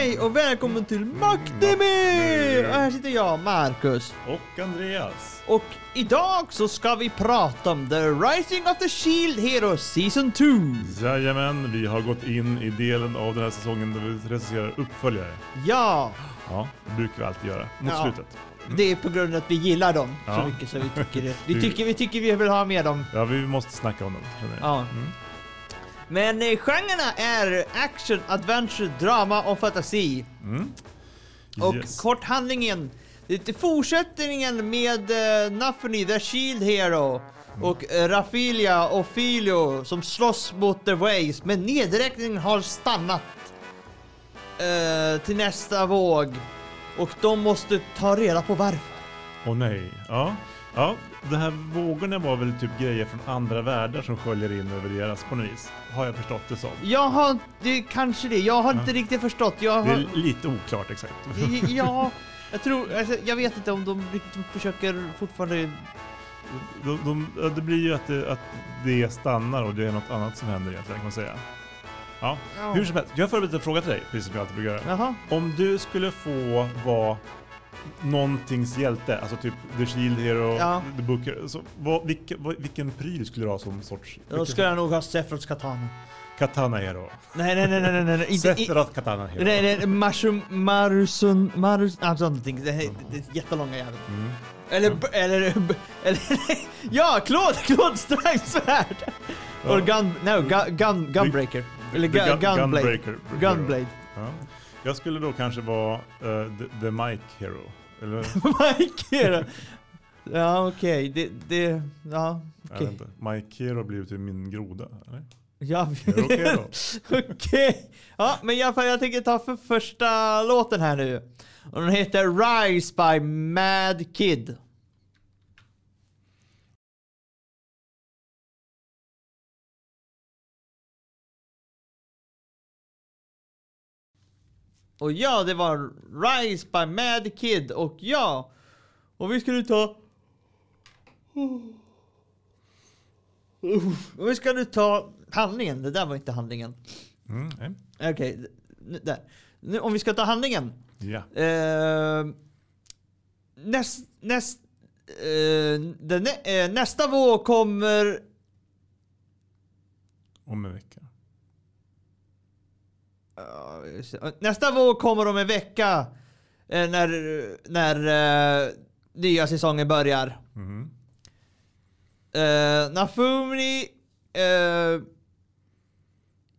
Hej och välkommen till Maktemi! Och här sitter jag, Marcus. Och Andreas. Och idag så ska vi prata om The Rising of the Shield Hero Season 2. Jajamän, vi har gått in i delen av den här säsongen där vi recenserar uppföljare. Ja, Ja, det brukar vi alltid göra mot Ja. slutet. det är på grund av att vi gillar dem så Ja. mycket så vi tycker det. Vi Vi- tycker vi, tycker vi vill ha med dem. Ja, vi måste snacka om dem. känner jag. Ja. Mm. Men eh, genrerna är action, adventure, drama och fantasi. Mm. Och Yes. kort handlingen. Det fortsättningen med uh, Nafuni, the Shield Hero. Och uh, Rafilia och Filio som slåss mot The Ways. Men nedräkningen har stannat. eh, till nästa våg. Och de måste ta reda på varför. Åh nej. Ja. Ja, de här vågorna var väl typ grejer från andra världar som sköljer in över deras på något vis. Har jag förstått det som. Jag har det kanske det. Jag har inte riktigt förstått. Jag Det har, är lite oklart exakt. ja, jag tror, alltså, jag vet inte om de riktigt försöker fortfarande De, de, ja, det blir ju att det, att det stannar och det är något annat som händer egentligen kan man säga. Ja, Ja. hur som helst. Jag har förberett en fråga till dig, precis som jag alltid brukar göra. Jaha. Om du skulle få vara någontings hjälte, alltså typ The Shield Hero, Ja. The Booker, så vad, vilken, vad, vilken pryl skulle du ha som sorts... Då vilken- ska jag nog ha Sephiroths katana. Katana Hero. Nej, nej, nej, nej, nej, nej, nej. Inte, i, Sephiroth Katana Hero. nej, nej, Marsum, Marusun, Marus, alltså någonting. Det, är- det är jättelånga jävel. Mm. Eller, b- eller, b- eller, ja, Claude, Claude Strikesvärd! Ja. Och gun, no, gun, gun, gunbreaker. Eller The gu, Gun- gunblade. Gunbreaker. Gunblade. Ja. Jag skulle då kanske vara eh, the, the Mike Hero. Eller, Mike Hero. Ja, okej. Det, det, ja, inte. Mike Hero blir till min groda, eller? Ja, okej då? Okej. Ja, men i alla fall jag tänker ta för första låten här nu. Och den heter Rise by Mad Kid. Och ja, det var Rise by Mad Kid och ja. Och vi ska nu ta... Och vi ska nu ta handlingen. Det där var inte handlingen. Mm. Okej, n- där. Nu, om vi ska ta handlingen. Ja. Eh, näst, näst, eh, den, nä- eh, nästa vår kommer... Om en vecka. Nästa vår kommer om en vecka. eh, när när eh, nya säsongen börjar. Mhm. Uh, Nafumi uh,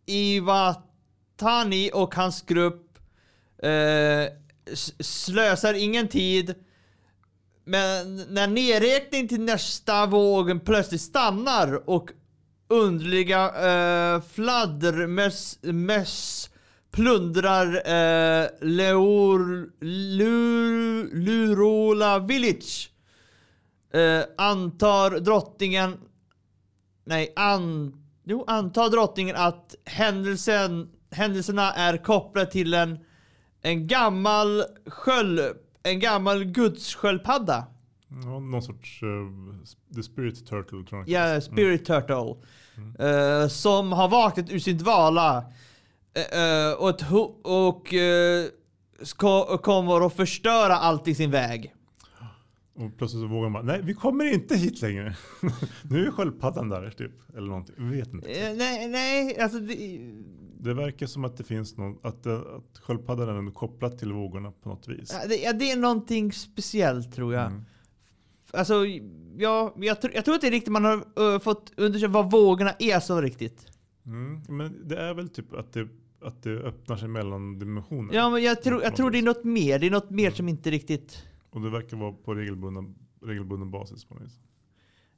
Iwatani och hans grupp s- slösar ingen tid. Men när nedräkning till nästa vågen plötsligt stannar och underliga uh, fladdermöss möss plundrar uh, Leur, Lur, Lurola Village Eh, antar drottningen... Nej, an, jo, antar drottningen att händelsen, händelserna är kopplade till en, en gammal sköld... En gammal gudssköldpadda. Ja, någon sorts eh, The Spirit Turtle tror jag. Ja, Spirit Turtle. Eh, som har vaknat ur sin dvala. Eh, och ett och eh, ska, kommer att förstöra allt i sin väg. Och plötsligt så vågar man nej vi kommer inte hit längre. nu är sköldpaddan där typ. Eller någonting. Vi vet inte. Eh, nej, nej, alltså det, Det verkar som att det finns någon, att, att sköldpaddan är ändå kopplat till vågorna på något vis. Ja, det, ja, det är någonting speciellt tror jag. Mm. Alltså, ja, jag, tr- jag tror inte riktigt man har fått undersöka vad vågorna är så riktigt. Mm. Men det är väl typ att det, att det öppnar sig mellan dimensioner. Ja, men jag tror, jag tror det är något mer. Det är något mer som inte riktigt... Och det verkar vara på regelbunden, regelbunden basis på något vis.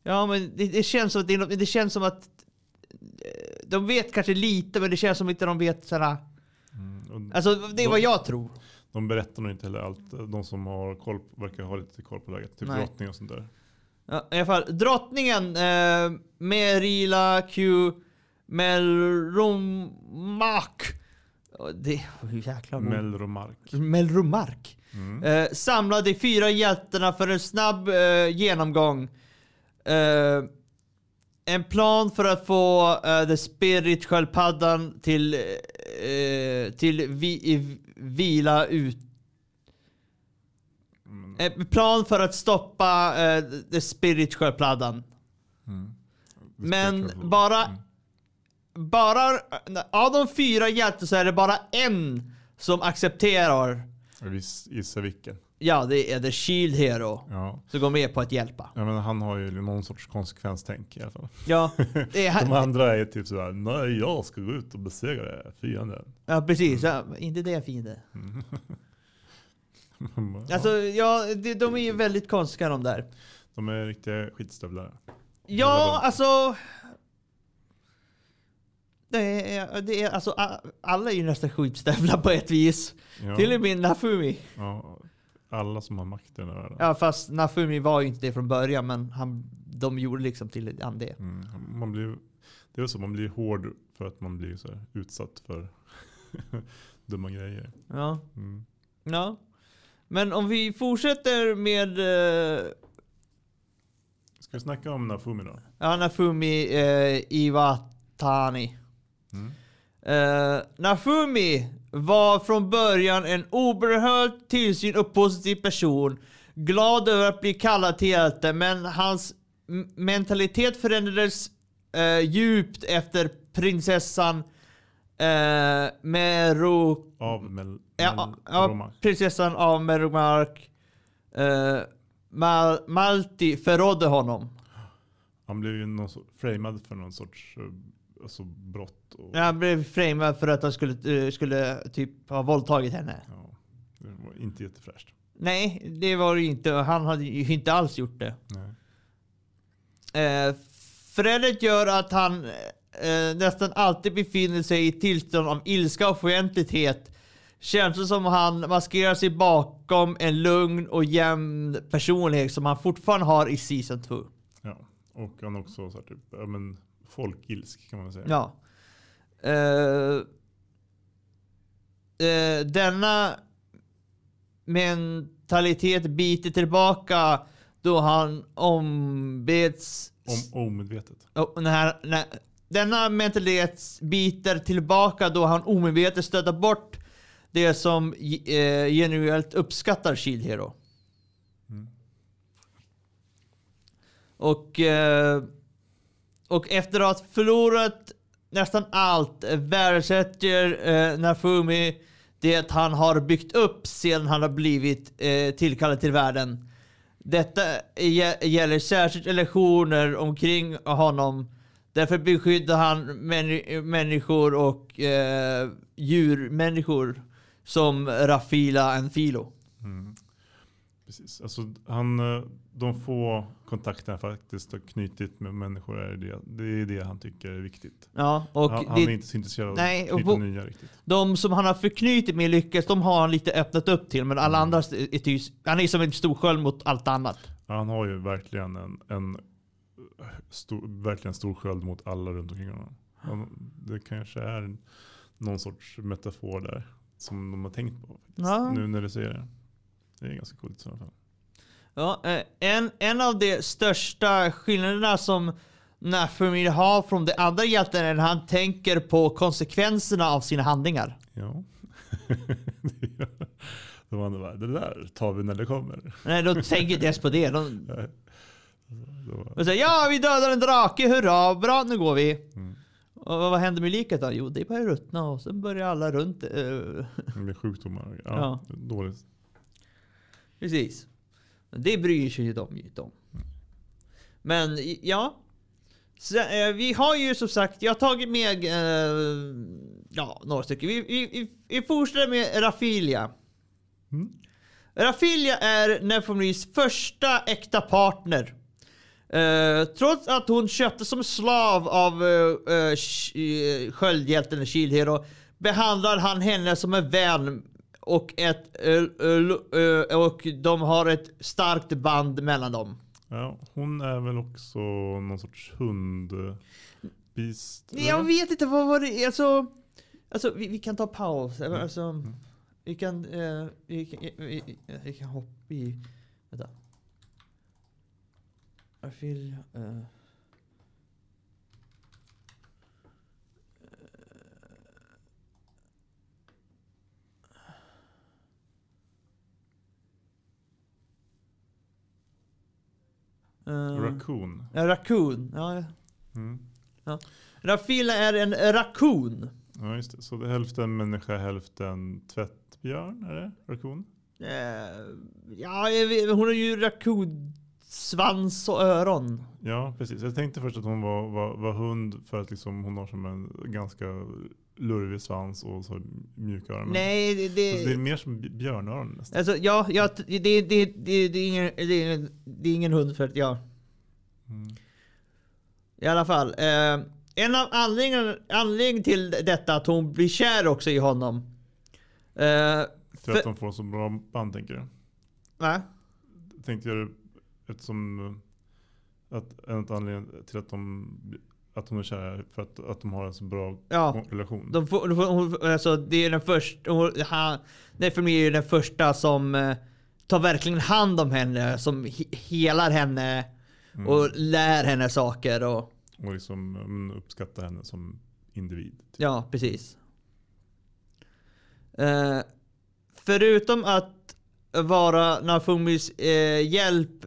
Ja, men det, det känns som att det, är något, det känns som att eh, de vet kanske lite, men det känns som att inte de vet sådär. Mm. Alltså, det är vad jag tror. De berättar nog inte heller allt. De som har koll, verkar ha lite koll på läget. Typ Nej. drottning och sånt där. Ja, I alla fall, drottningen eh, Merila Q Melromark. Det hur jäkla ord. Melromark. Melromark. Mm. Eh, samlar de fyra hjältarna för en snabb eh, genomgång. Eh, en plan för att få eh, The Spirit sköldpaddan till, eh, till vi, vila ut. Mm, En plan för att stoppa eh, The Spirit sköldpaddan. mm. Men bara- Mm. Bara av de fyra hjältarna så är det bara en som accepterar. Viss- gissar vilken. Ja, det är The Shield Hero. Ja. Som går med på att hjälpa. ja, men han har ju någon sorts konsekvenstänk i alla fall. Ja, det är, De andra är typ sådär, nej jag ska gå ut och besegra fienden. ja precis. Ja, inte det är fiende. Ja, Alltså, ja, det, de är ju väldigt konstiga de där. de är riktiga skitstövlar. Ja, alltså... Det är, det är, alltså, alla är ju nästan skitstövlar på ett vis. Ja. Till och med Nafumi. Ja, alla som har makten i världen. Ja, fast Nafumi var ju inte det från början, men han, de gjorde liksom till han det. Mm, man blir, det är så, man blir hård för att man blir så här utsatt för dumma grejer. Ja. Mm. ja. Men om vi fortsätter med eh, Ska vi snacka om Nafumi då? ja, Nafumi eh, Iwatani. Mm. Eh, Nafumi var från början en oberhört tillsyn och positiv person. Glad över att bli kallad till hjälte, men hans mentalitet förändrades eh, djupt efter prinsessan eh, Meru... Av Mel, Ja, ja, prinsessan av Merumark. Eh, Mal, Malti förrådde honom. Han blev ju någon framad för någon sorts alltså, brott. Och, Han blev framad för att han skulle, eh, skulle typ ha våldtagit henne. ja, det var inte jättefräscht. Nej, det var det inte. Han hade ju inte alls gjort det. Nej. Eh, Fredet gör att han eh, nästan alltid befinner sig i tillstånd av ilska och fientlighet. Känns det som han maskerar sig bakom en lugn och jämn personlighet som han fortfarande har i Season 2. Ja. Och han också så här, typ, ja, men, folkilsk kan man säga. Ja. Eh, eh, denna mentalitet biter tillbaka då han ombeds Om, omedvetet. Och den här, när, denna mentalitet biter tillbaka då han omedvetet stöter bort det som eh, genuint uppskattar Shield Hero. Mm. Och, eh, och efter att ha förlorat nästan allt eh, värdesätter eh, Nafumi det han har byggt upp sedan han har blivit eh, tillkallad till världen. Detta gäller särskilt relationer omkring honom. Därför beskyddar han män- människor och eh, djurmänniskor som Rafila Enfilo. Mm. Precis. Alltså, han, eh, de få kontakter han faktiskt har knutit med människor är det, det är det han tycker är viktigt. Ja, och han, det, han är inte så intresserad av Nej, att knyta nya riktigt. de som han har förknutit med lyckas, de har han lite öppnat upp till. Men alla Mm. andra är typ, han är som en stor sköld mot allt annat. Ja, Han har ju verkligen en, en stor, verkligen stor sköld mot alla runt omkring honom. Det kanske är någon sorts metafor där som de har tänkt på. Faktiskt, Ja. Nu när du säger det. Det är ganska coolt i alla fall. Ja, eh, en, en av de största skillnaderna som Nafumi har från de andra hjältarna är när han tänker på konsekvenserna av sina handlingar. Ja. De andra bara, det där tar vi när det kommer. Nej, de tänker inte ens på det. De, de säger ja, vi dödar en drake, hurra, bra, nu går vi. mm. Och vad händer med liket då? Jo, det börjar ruttna och sen börjar alla runt. eh, Med sjukdomar. Ja, Ja. Dåligt. Precis. Det bryr sig de ju inte om. Men ja. Så, eh, vi har ju som sagt, jag har tagit med eh, ja, några stycken. Vi, vi, vi, vi fortsätter med Rafilia. Mm. Rafilia är Nefomis första äkta partner. Eh, trots att hon köptes som slav av uh, uh, sköldhjälten Shield Hero behandlar han henne som en vän och, ett, eh, eh, eh, och de har ett starkt band mellan dem. Ja, hon är väl också någon sorts hundbist? Jag vet inte vad var det alltså, alltså vi, vi kan ta paus. Alltså, vi kan, eh, vi, kan vi, vi, kan hoppa i... Vänta. Rafilia. Uh, Eh, Raccoon. ja, raccoon. Ja. Mm. Rafila är en raccoon. Ja just det. Så det är hälften människa, hälften tvättbjörn? Är det? Raccoon? Eh, ja, hon har ju raccoonsvans och öron. Ja precis. Jag tänkte först att hon var, var, var hund för att liksom hon har som en ganska lurvig svans och så mjuka öron. Nej, det, det är det, mer som bj- björnöron nästan. alltså, ja, ja, det, det, det, det, det, är ingen, det, är, det är ingen hund för att jag... Mm. I alla fall. Eh, en av anledningarna anledning till detta att hon blir kär också i honom. Eh, för, att de får så bra band tänker du? va? Tänkte jag eftersom eh, att en av anledningarna till att de att hon är kär är för att, att de har en så bra Ja. relation. De får, de får, hon, alltså, det är den första, hon, han, Nefremi är ju den första som eh, tar verkligen hand om henne, som he, helar henne Mm. och lär henne saker och och liksom mm, uppskatta henne som individ. typ. ja, precis. Eh, förutom att vara Nafumis eh, hjälp,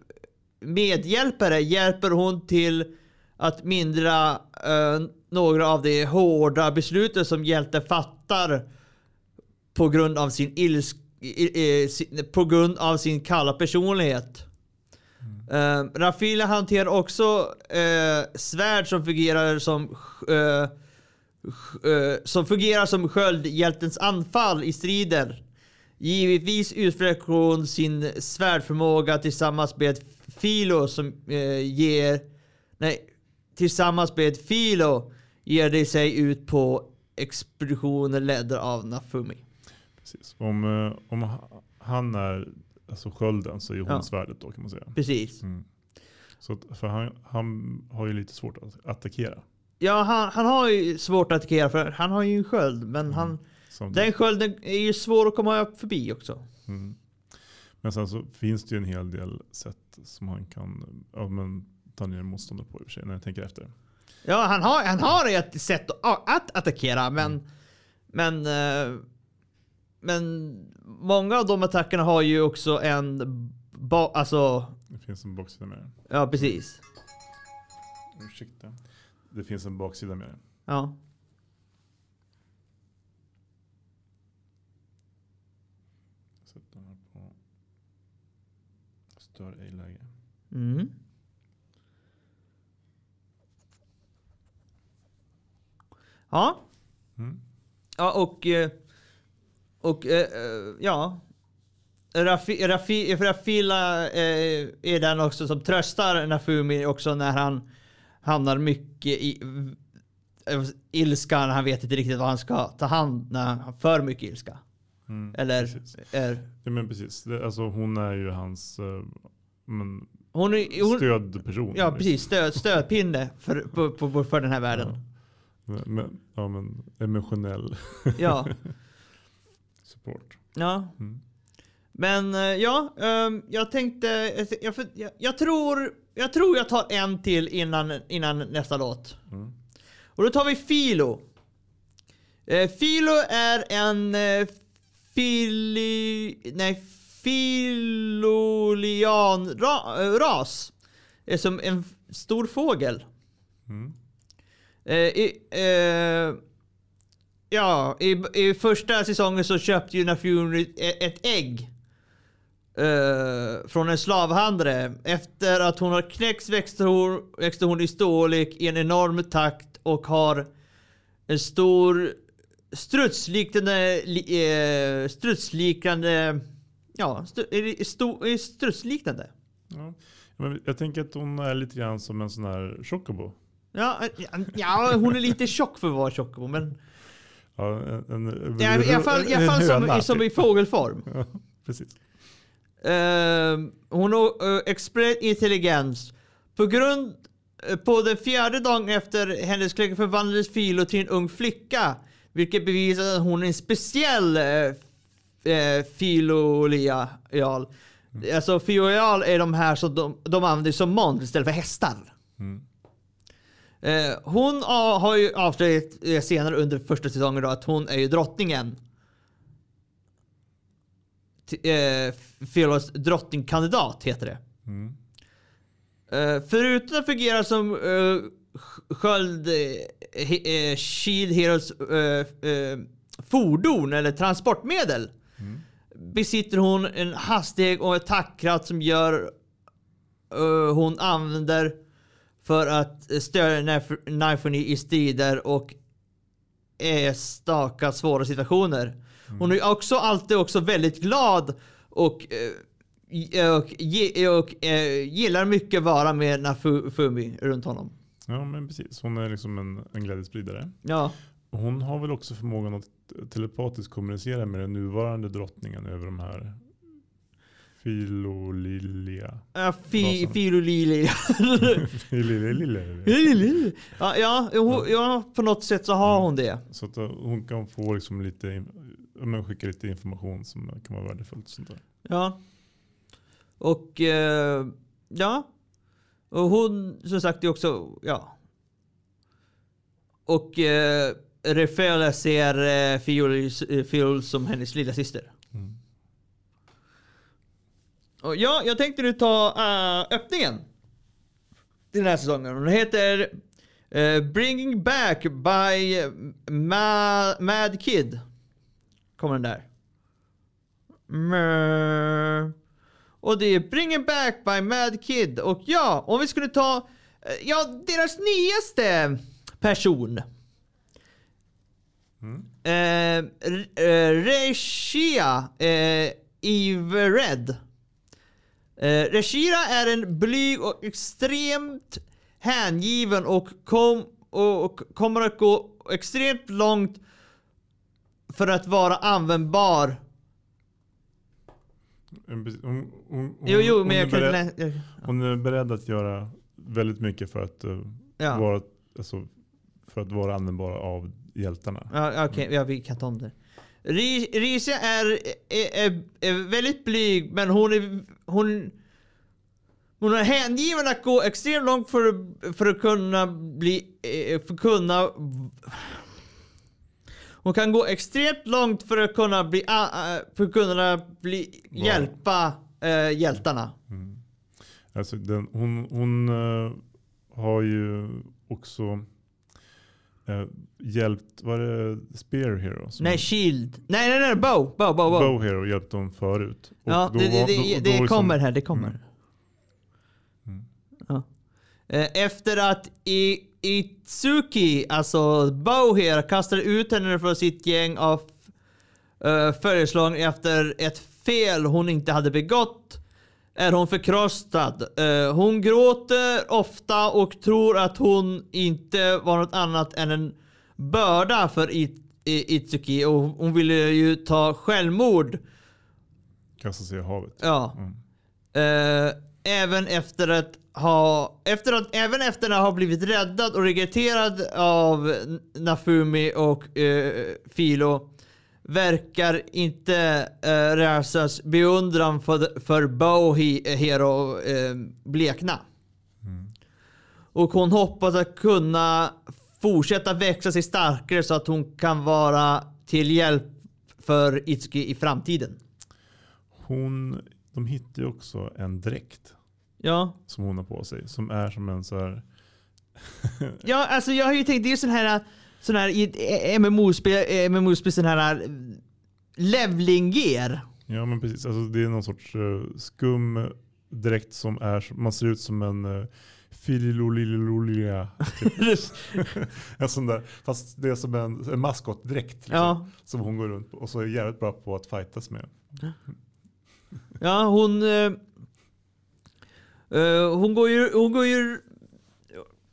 medhjälpare hjälper hon till att mindra eh, några av de hårda besluten som hjälten fattar på grund av sin ilsk, eh, på grund av sin kalla personlighet. Uh, Rafila hanterar också eh, svärd som fungerar som eh, eh, som fungerar som sköldhjältens anfall i strider. Givetvis utvecklar hon sin svärdförmåga tillsammans med Filo som eh, ger... Nej, tillsammans med Filo ger det sig ut på expeditioner ledda av Nafumi. Precis. Om, eh, om ha- han är alltså skölden så är hon Ja. svärdet då kan man säga. Precis. Mm. Så för han, han har ju lite svårt att attackera. Ja, han, han har ju svårt att attackera för han har ju en sköld, men han, Samtidigt. den skölden är ju svår att komma förbi också. Mm. Men sen så finns det ju en hel del sätt som han kan ja, men, ta ner motståndare på i och för sig när jag tänker efter. Ja, han har, han har ett sätt att, att attackera, men... Men... eh, Men många av de attackerna har ju också en... Ba, alltså... Det finns en baksida med det. Ja, precis. Ursäkta. Det finns en baksida med det. Ja. Sätt den här på stör ej-läge. Mm. Ja. Mm. Ja, och... eh, Och eh, eh, ja. Rafi, Rafi, Rafila är den också som tröstar Nafumi också när han hamnar mycket i ilska när han vet inte riktigt vad han ska ta hand när han har för mycket ilska. Mm. Eller Precis. är, Ja, men precis. Det, alltså, hon är ju hans men, hon är hon, stödperson. Ja liksom. precis, stöd, stödpinne för, på, på, för den här världen. Men, men, ja, men emotionell Ja. support. ja. Mm. Men eh, ja, ehm, jag tänkte, jag, jag, tror jag tror jag tar en till innan, innan nästa låt. Mm. Och då tar vi Filo. Eh, Filo är en eh, fili, nej, filolian-ras. Är som en stor fågel. Mm. Eh, i, eh, ja, i, i första säsongen så köpte ju Nafuri ett, ett ägg. Uh, från en slavhandlare. Efter att hon har knäckts växte hon, växte hon i storlek i en enorm takt och har en stor strutsliknande, uh, eh, strutsliknande, ja, stu, sto, strutsliknande. Ja. Men jag tänker att hon är lite grann som en sån här chocobo. Ja, ja, ja, hon är lite tjock för att vara tjock, men Ja, en, en, Ja, I alla fall, i, alla fall som, som i typ. fågelform. Ja, precis. Ehm, hon har uh, express intelligens. På grund eh, på den fjärde dagen efter hennes kläck förvandlades Filo till en ung flicka. Vilket bevisar att hon är en speciell uh, filolial. Alltså filial är de här som de, de använder som monster istället för hästar. Mm. Eh, hon har, ju avslöjat eh, senare under första säsongen då att hon är ju drottningen. Eh, Filos drottningkandidat heter det. Mm. Eh, förutom att fungera som uh, sköld, eh, eh, Shield Heroes eh, eh, fordon eller transportmedel Mm. besitter hon en hastighet och attackkraft som gör eh, hon använder för att stödja Knifeny i strider och staka svåra situationer. Hon är också alltid också väldigt glad och, eh, och, ge- och eh, gillar mycket vara med Nafumi runt honom. Ja men precis, hon är liksom en, en glädjespridare. Ja, Och Hon har väl också förmågan att telepatiskt kommunicera med den nuvarande drottningen över de här Filolilia. ja fi. Filolilia. ja, ja, på något sätt så har hon det. Så att uh, hon kan få liksom lite, men skicka lite information som kan vara värdefullt. Sånt där. Ja. Och eh, ja. Och hon som sagt är också, ja. Och eh, Rafaela ser eh, Fiol, eh, Fiol som hennes lilla syster. Mm. Och ja, jag tänkte nu ta eh, öppningen. Till den här säsongen. Den heter eh, Bringing Back by Ma- Mad Kid. Kommer den där. Mö. Och det är Bringing Back by Mad Kid. Och ja, om vi skulle ta eh, ja, deras nyaste person. Mm. Eh, R- eh, Regia eh, Regina är en blyg och extremt hängiven och, kom, och, och kommer att gå extremt långt för att vara användbar. Hon, hon, hon, Jo, jo, hon är beredd. Hon är beredd att göra väldigt mycket för att, uh, Ja. vara, alltså, för att vara användbar av hjältarna. Ja, Okej, ja, vi kan ta om det. Ri- Risia är, är, är, är väldigt blyg, men hon är... Hon, hon är hängiven att gå extremt långt för, för att kunna bli... eh, För att kunna... Hon kan gå extremt långt för att kunna bli... ah, ah, För att kunna bli... Wow. Hjälpa eh, hjältarna. Mm. Alltså den, hon hon eh, har ju också uh, hjälpt, var det Spear Hero? som- Nej, Shield. Nej, nej, nej, Bow. Bow, bow, bow. Bow Hero hjälpte dem förut. Och Ja, då det, det, det, då- det, då liksom- kommer här, det kommer. Mm. Mm. Ja. Eh, Efter att I, Itsuki, alltså Bowher, kastade ut henne från sitt gäng av uh, följeslag efter ett fel hon inte hade begått är hon förkrossad. Eh, hon gråter ofta och tror att hon inte var något annat än en börda för It, Itsuki och hon ville ju ta självmord. Kasta sig i havet. Ja. Mm. Eh, även efter att ha, efter att, även efter att ha blivit räddad och regretterad av Nafumi och eh, Filo verkar inte uh, Rasas beundran för, för Bohi Hero eh, blekna. Mm. Och hon hoppas att kunna fortsätta växa sig starkare så att hon kan vara till hjälp för Itsuki i framtiden. Hon, de hittar ju också en dräkt Ja. som hon har på sig. Som är som en så här Ja, alltså jag har ju tänkt, det är sån här, sån här ett MMO-spel, MMO-spel sån här äh, levling-gear. Ja men precis, alltså, det är någon sorts uh, skum dräkt som är, man ser ut som en uh, fililolilia. Typ. en sån där, fast det är som en, en maskotdräkt liksom, Ja, som hon går runt på och så är jävligt bra på att fightas med. ja hon... eh, eh, hon går ju... Hon går ju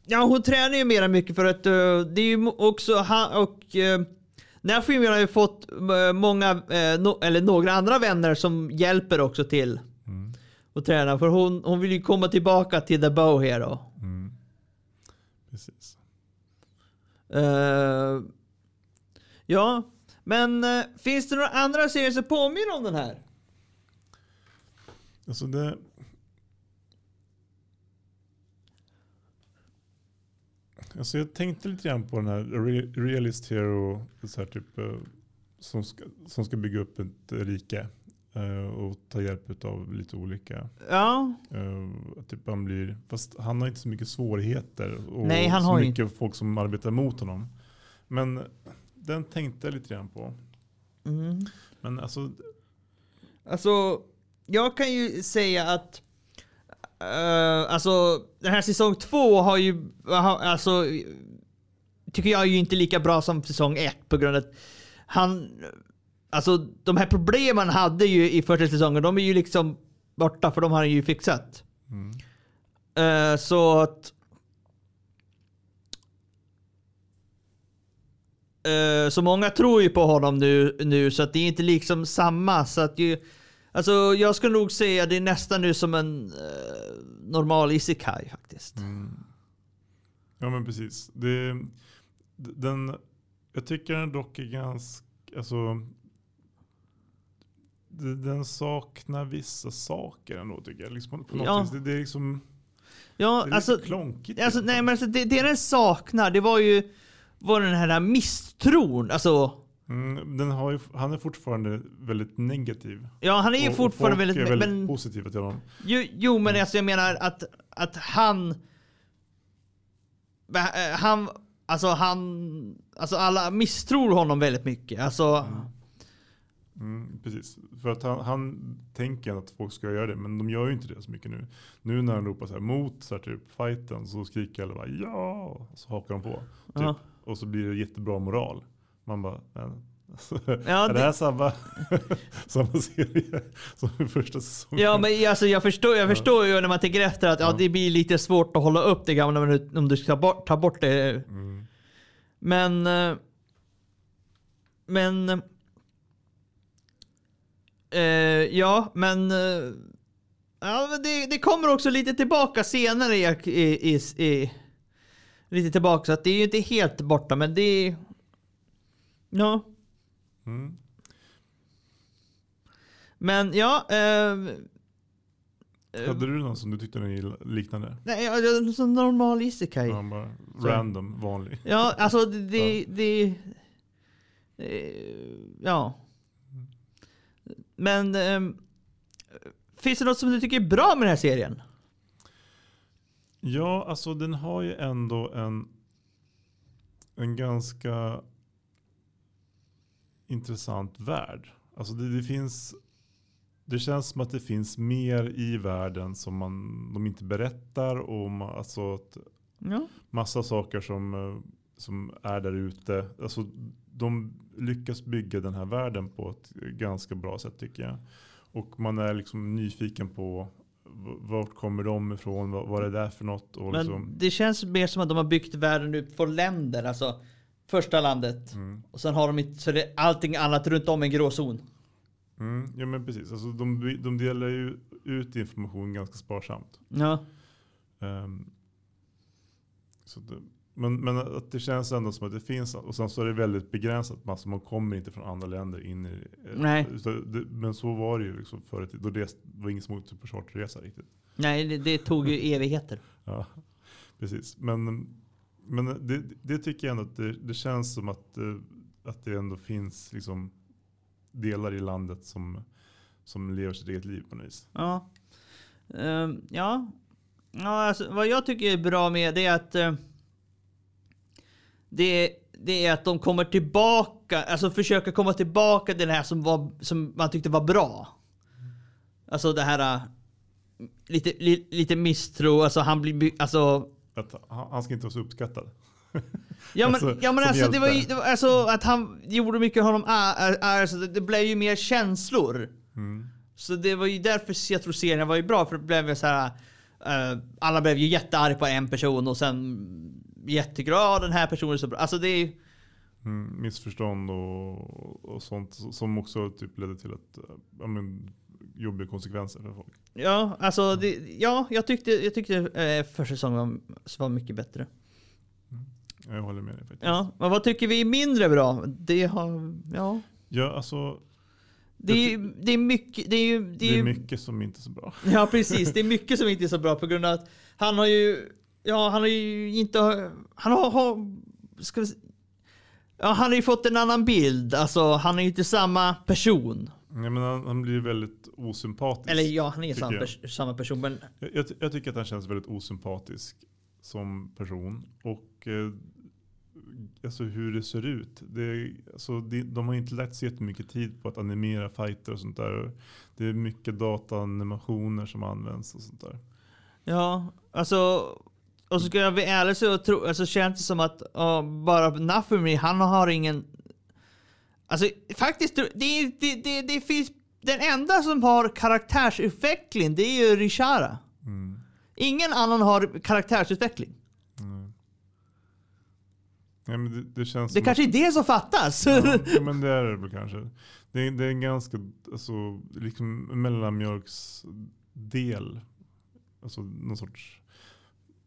ja, hon tränar ju mera mycket för att eh, det är ju också han och... Uh, här filmen har ju fått eh, många, eh, no, eller några andra vänner som hjälper också till Mm. att träna. För hon, hon vill ju komma tillbaka till The Bow Hero. Mm. Precis. Eh, ja, men eh, finns det några andra serier som påminner om den här? Alltså det, alltså jag tänkte lite grann på den här Re- Realist Hero så här typ, eh, som, ska, som ska bygga upp ett rike. eh, och tar hjälp av lite olika. Ja, Eh, typ han blir, fast han har inte så mycket svårigheter och Nej, han så har mycket folk som arbetar mot honom. Men den tänkte jag lite grann på. mm. Men alltså, Alltså, jag kan ju säga att eh, alltså, den här säsong två har ju, ha- alltså, tycker jag är ju inte lika bra som säsong ett på grund av att han, alltså de här problemen han hade ju i första säsongen, de är ju liksom borta för de har han ju fixat. mm, Eh, så att... Eh, så många tror ju på honom nu, nu så att det är inte liksom samma. Så att ju, alltså jag skulle nog säga det är nästan nu som en eh, normal isekai faktiskt. mm. ja men precis. Det, den, jag tycker den dock är ganska, alltså, den saknar vissa saker ändå tycker jag. Liksom på något Ja. vis. Det, det är liksom Ja, det är alltså, klonkigt. alltså, alla nej, men alltså det, det den saknar, det var ju var den här misstron. Alltså, Mm, ju, han är fortfarande väldigt negativ. ja han är ju Och- och fortfarande folk väldigt... är väldigt men, positiva till honom. Jo, jo men Mm. alltså jag menar att, att han... eh, Han... Alltså han... Alltså alla misstror honom väldigt mycket. Alltså... Mm, precis. För att han, han tänker att folk ska göra det, men de gör ju inte det så mycket nu. Nu när han ropar så här mot så här, typ, fighten så skriker alla bara ja, och så hakar de på. Typ. Ja. Och så blir det jättebra moral. Man bara, alltså, Ja, är det här samma, samma serie som i första säsongen? Ja men alltså jag förstår, jag förstår ju när man tänker efter att ja. Ja. det blir lite svårt att hålla upp det gamla om du- om du ska bort, ta bort det. Mm. Men... eh, Men... eh, ja, men... eh, ja, men det, det kommer också lite tillbaka senare i, i, i, i... Lite tillbaka, så att det är ju inte helt borta, men det är... Ja, Mm. men ja... Eh, Hade du någon som du tyckte den liknande? nej, en sån normal isekai. Ja, bara random, vanlig. Ja, alltså det... det, det eh, ja. Men... ehm, finns det något som du tycker är bra med den här serien? Ja, alltså den har ju ändå en, en ganska intressant värld. Alltså det, det finns, det känns som att det finns mer i världen som man, de inte berättar om. Alltså att Ja. massa saker som, eh, som är där ute. Alltså de lyckas bygga den här världen på ett ganska bra sätt tycker jag. Och man är liksom nyfiken på vart kommer de ifrån, vad, vad är det där för något? Och Men liksom, det känns mer som att de har byggt världen ut på länder. Alltså första landet. mm, Och sen har de inte, så det är allting annat runt om en gråzon. mm, ja men precis, alltså de, de delar ju ut information ganska sparsamt. Ja. Ehm, så det, men, men att det känns ändå som att det finns, och sen så är det väldigt begränsat. Alltså man kommer inte från andra länder in i Nej. det, Men så var det ju liksom tiden. Då det var ingen som åkte på charterresa riktigt. Nej, det, det tog ju evigheter. Ja, precis. Men, men det, det tycker jag ändå att det, det känns som att, eh, att det ändå finns liksom delar i landet som, som lever sitt eget liv på något vis. Ja. uh, ja. ja alltså, vad jag tycker är bra med det är att uh, det, det är att de kommer tillbaka, alltså försöker komma tillbaka till det här som, var, som man tyckte var bra. Alltså det här eh, lite, li, lite misstro, alltså han blir, alltså att han, ska inte vara så uppskattad. Ja men, Alltså, ja, men alltså, det var ju, det var, alltså att han gjorde mycket honom, alltså, det, det blev ju mer känslor. Mm. Så det var ju därför jag tror serien var ju bra, för det blev ju så här. eh, alla blev ju jättearga på en person och sen jätteglada, den här personen är så bra. Alltså det är Mm, missförstånd och, och sånt som också typ ledde till att, eh, men, jobbiga konsekvenser för folk. Ja, alltså det, ja, jag tyckte, jag tyckte eh, första säsongen var, var mycket bättre. Jag håller med dig faktiskt. Ja, men vad tycker vi är mindre bra? Det har, ja. Ja, alltså, Det är, det är mycket, det är det det är är ju, mycket som inte är så bra. Ja precis, det är mycket som inte är så bra på grund av att han har ju, ja han har ju inte, han har, har ska vi, ja han har ju fått en annan bild, alltså han är ju inte samma person. Nej, men han, han blir väldigt osympatisk. Eller ja, han är samma, pers- samma person men Jag, jag, jag tycker att han känns väldigt osympatisk som person. Och eh, alltså hur det ser ut. Det, alltså, de, de har inte lagt så jättemycket tid på att animera fighter och sånt där. Det är mycket dataanimationer som används och sånt där. Ja, alltså... Och så ska jag vara ärlig så tro, alltså, känns det som att ja, bara Nafumi, han har ingen... Alltså faktiskt, det, det, det, det finns... Den enda som har karaktärsutveckling, det är ju Rishara. Mm. Ingen annan har karaktärsutveckling. Mm. Ja, men det, det känns Det som kanske är det som fattas. Ja, ja, men det är det väl kanske. Det är, det är en ganska alltså, liksom mellanmjölksdel. Alltså någon sorts...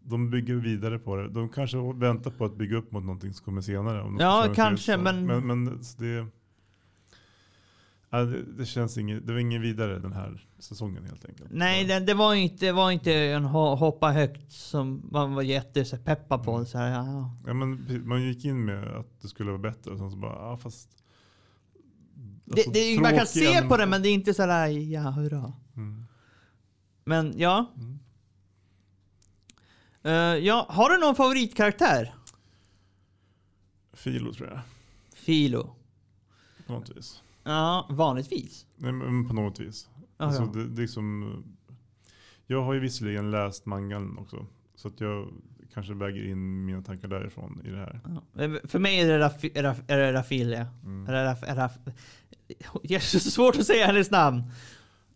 De bygger vidare på det. De kanske väntar på att bygga upp mot någonting som kommer senare. Ja, kanske, men- Men, men det, ja, det, det känns inget, det var ingen vidare den här säsongen helt enkelt. Nej, det, det, var inte, det var inte en ho- hoppa högt som man var jättepeppad på. Så här, ja. Ja, men man gick in med att det skulle vara bättre och sen så bara, ja fast... alltså, det, det, man kan se på det, men det är inte så där, ja hurra. Mm. Men ja. Mm. Eh, ja, har du någon favoritkaraktär? Filo tror jag, Filo? på något vis. Ja, vanligtvis. Nej, men på något vis. Alltså, ja. det, det är som, jag har ju visserligen läst mangan också. Så att jag kanske väger in mina tankar därifrån i det här. Ja. För mig är det, Rafi, Raf, är det Rafilia. Mm. Raf, är Raf, det är så svårt att säga hennes namn.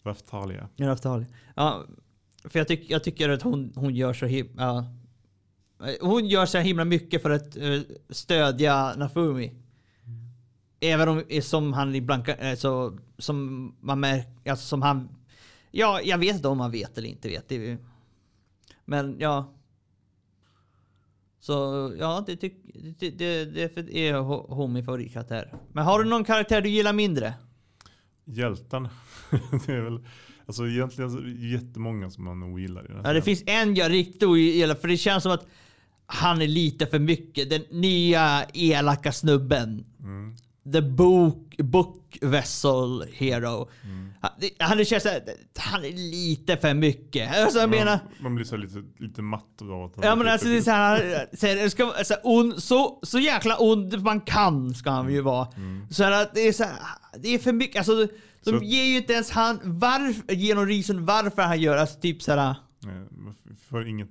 Raftalia. Ja, Raftalia. Ja, för jag, tyck, jag tycker att hon, hon gör så himla... Ja. Hon gör så himla mycket för att eh, stödja Nafumi. Även om eh, som han ibland kan- eh, så, som man märker, alltså som han... Ja, jag vet inte om man vet eller inte vet. Men ja. Så ja, det, tyck, det, det, det är ho- hon min favoritkaraktär. Men har du någon karaktär du gillar mindre? Hjältarna. det är väl, alltså egentligen jättemånga som man ogillar i den här Ja, det finns en jag riktigt ogillar för det känns som att han är lite för mycket. Den nya elaka snubben. Mm. The book, book vessel hero. Mm. Han, det- han, känns, så här- han är lite för mycket. Alltså, jag menar, man, man blir så lite, lite matt av att han ja, men alltså, det är så, här, så, här, ska, vara så, här, så, så jäkla ond man kan ska han ju vara. Mm. Så här, det, är så här, det är för mycket. Alltså, de Så- ger ju inte ens han varför, ger någon reason varför han gör alltså, typ så här. Nej, man f- får inget,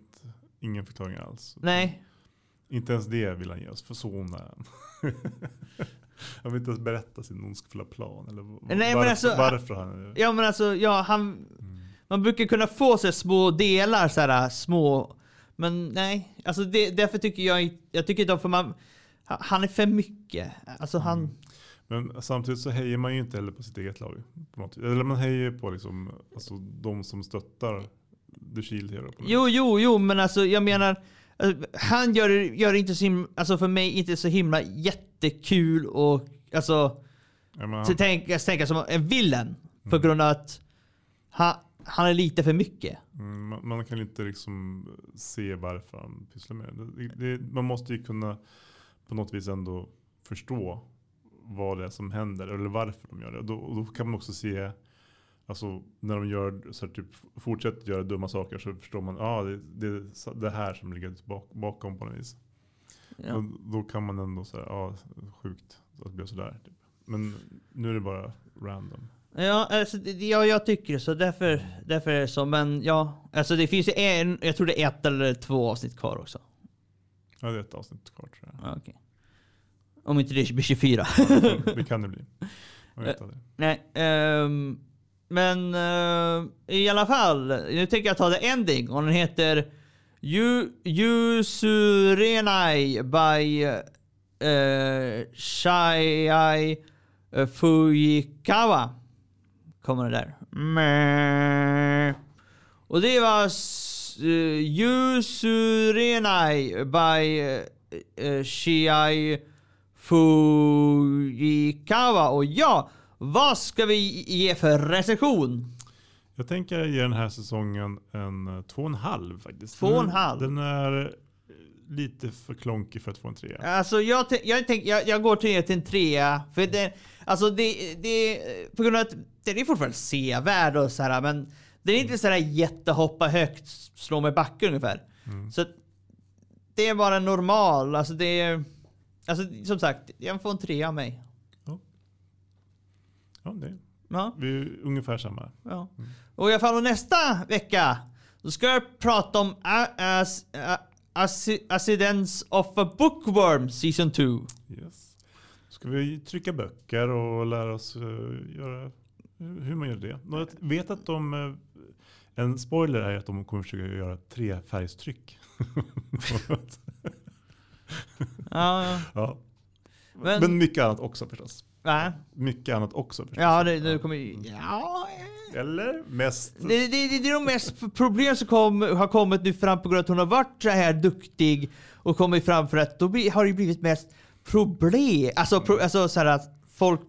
ingen förklaring alls. Nej. Inte ens det vill han ge oss, för så ond är han. Han vill inte ens berätta sin ondskefulla plan. Eller Nej, varför, alltså- varför han Ja men alltså, ja han... Man brukar kunna få sig små delar så här små... Men nej, alltså det, därför tycker jag Jag tycker inte om för man... Han är för mycket. Alltså han... Men samtidigt så hejar man ju inte heller på sitt eget lag. Eller man hejar ju på liksom, alltså, de som stöttar The Shield Hero. Jo, jo, jo, men alltså jag menar... eh, Han gör, gör inte så himla, alltså för mig inte så himla jättekul och alltså... Ja, men Så han, tänk, jag tänker som en villain. På Mm. grund av att han, han är lite för mycket. mm, man, man kan inte liksom se varför han pysslar med det. det, det. Man måste ju kunna på något vis ändå förstå vad det är som händer eller varför de gör det. Och då, och då kan man också se Alltså när de gör så här, typ, fortsätter göra dumma saker så förstår man att ah, det, det är det här som ligger bak, bakom på något vis. Ja. Och då kan man ändå säga, ja sjukt att det blev sådär. Typ. Men nu är det bara random. Ja, alltså, det- det- ja, jag tycker så. Därför, därför är det så. Men ja, alltså det finns ju en, jag tror det är ett eller två avsnitt kvar också. Ja det är ett avsnitt kvar tror jag. Ja, okej. Om inte det blir 24. Ja, det- det kan det bli. Jag vet aldrig. Nej, ehm, men uh, i alla fall. Nu tänker jag ta the ending och den heter Yu, Yusurenai by eh, uh, Shai eh, Fujikawa. Kommer det där. Meh. Och det var uh, Yusurenai by uh, Shiai Fujikawa. Och ja, vad ska vi ge för recension? Jag tänker ge den här säsongen en eh, två och en halv faktiskt. Två och en Den- halv? Den är eh, lite för klonkig för att få en trea. Alltså jag, jag, tänk, jag, jag går till, till en trea. För det, alltså det, det, på grund av att den är fortfarande sevärd och så här, men den är inte så här jättehoppa högt, slå med backen ungefär. Mm. Så det är bara normal. Alltså det är, alltså som sagt, jag får en trea av mig. Ja, det, Ja, vi är ungefär samma. ja. Och i alla fall och nästa vecka, då ska jag prata om As- Accidents of a Bookworm Season 2. Yes. Ska vi trycka böcker och lära oss eh, göra hur man gör det. Jag vet att de, eh, en spoiler är att de kommer försöka göra tre färgstryck. Ja, ja. ja. Men- Men, mycket annat också förstås. Nej. Mycket annat också förstås. Ja, det, det kommer ju... Ja, eh. Eller mest. det, det, det, det är de mest problem som kom, har kommit nu fram på grund av att hon har varit så här duktig och kommit fram för att då har det blivit mest problem. Alltså, pro, alltså så här att folk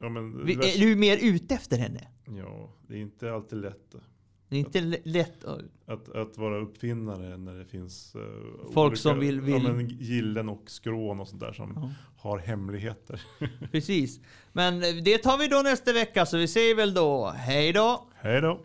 Ja, men, är du mer ute efter henne. ja, det är inte alltid lätt Det är inte l- lätt att... att, att vara uppfinnare när det finns eh, Folk som vill- vill- Ja, men gillen och skrån och sånt där som Ja. har hemligheter. Precis. Men det tar vi då nästa vecka så vi säger väl då hej då. Hej då!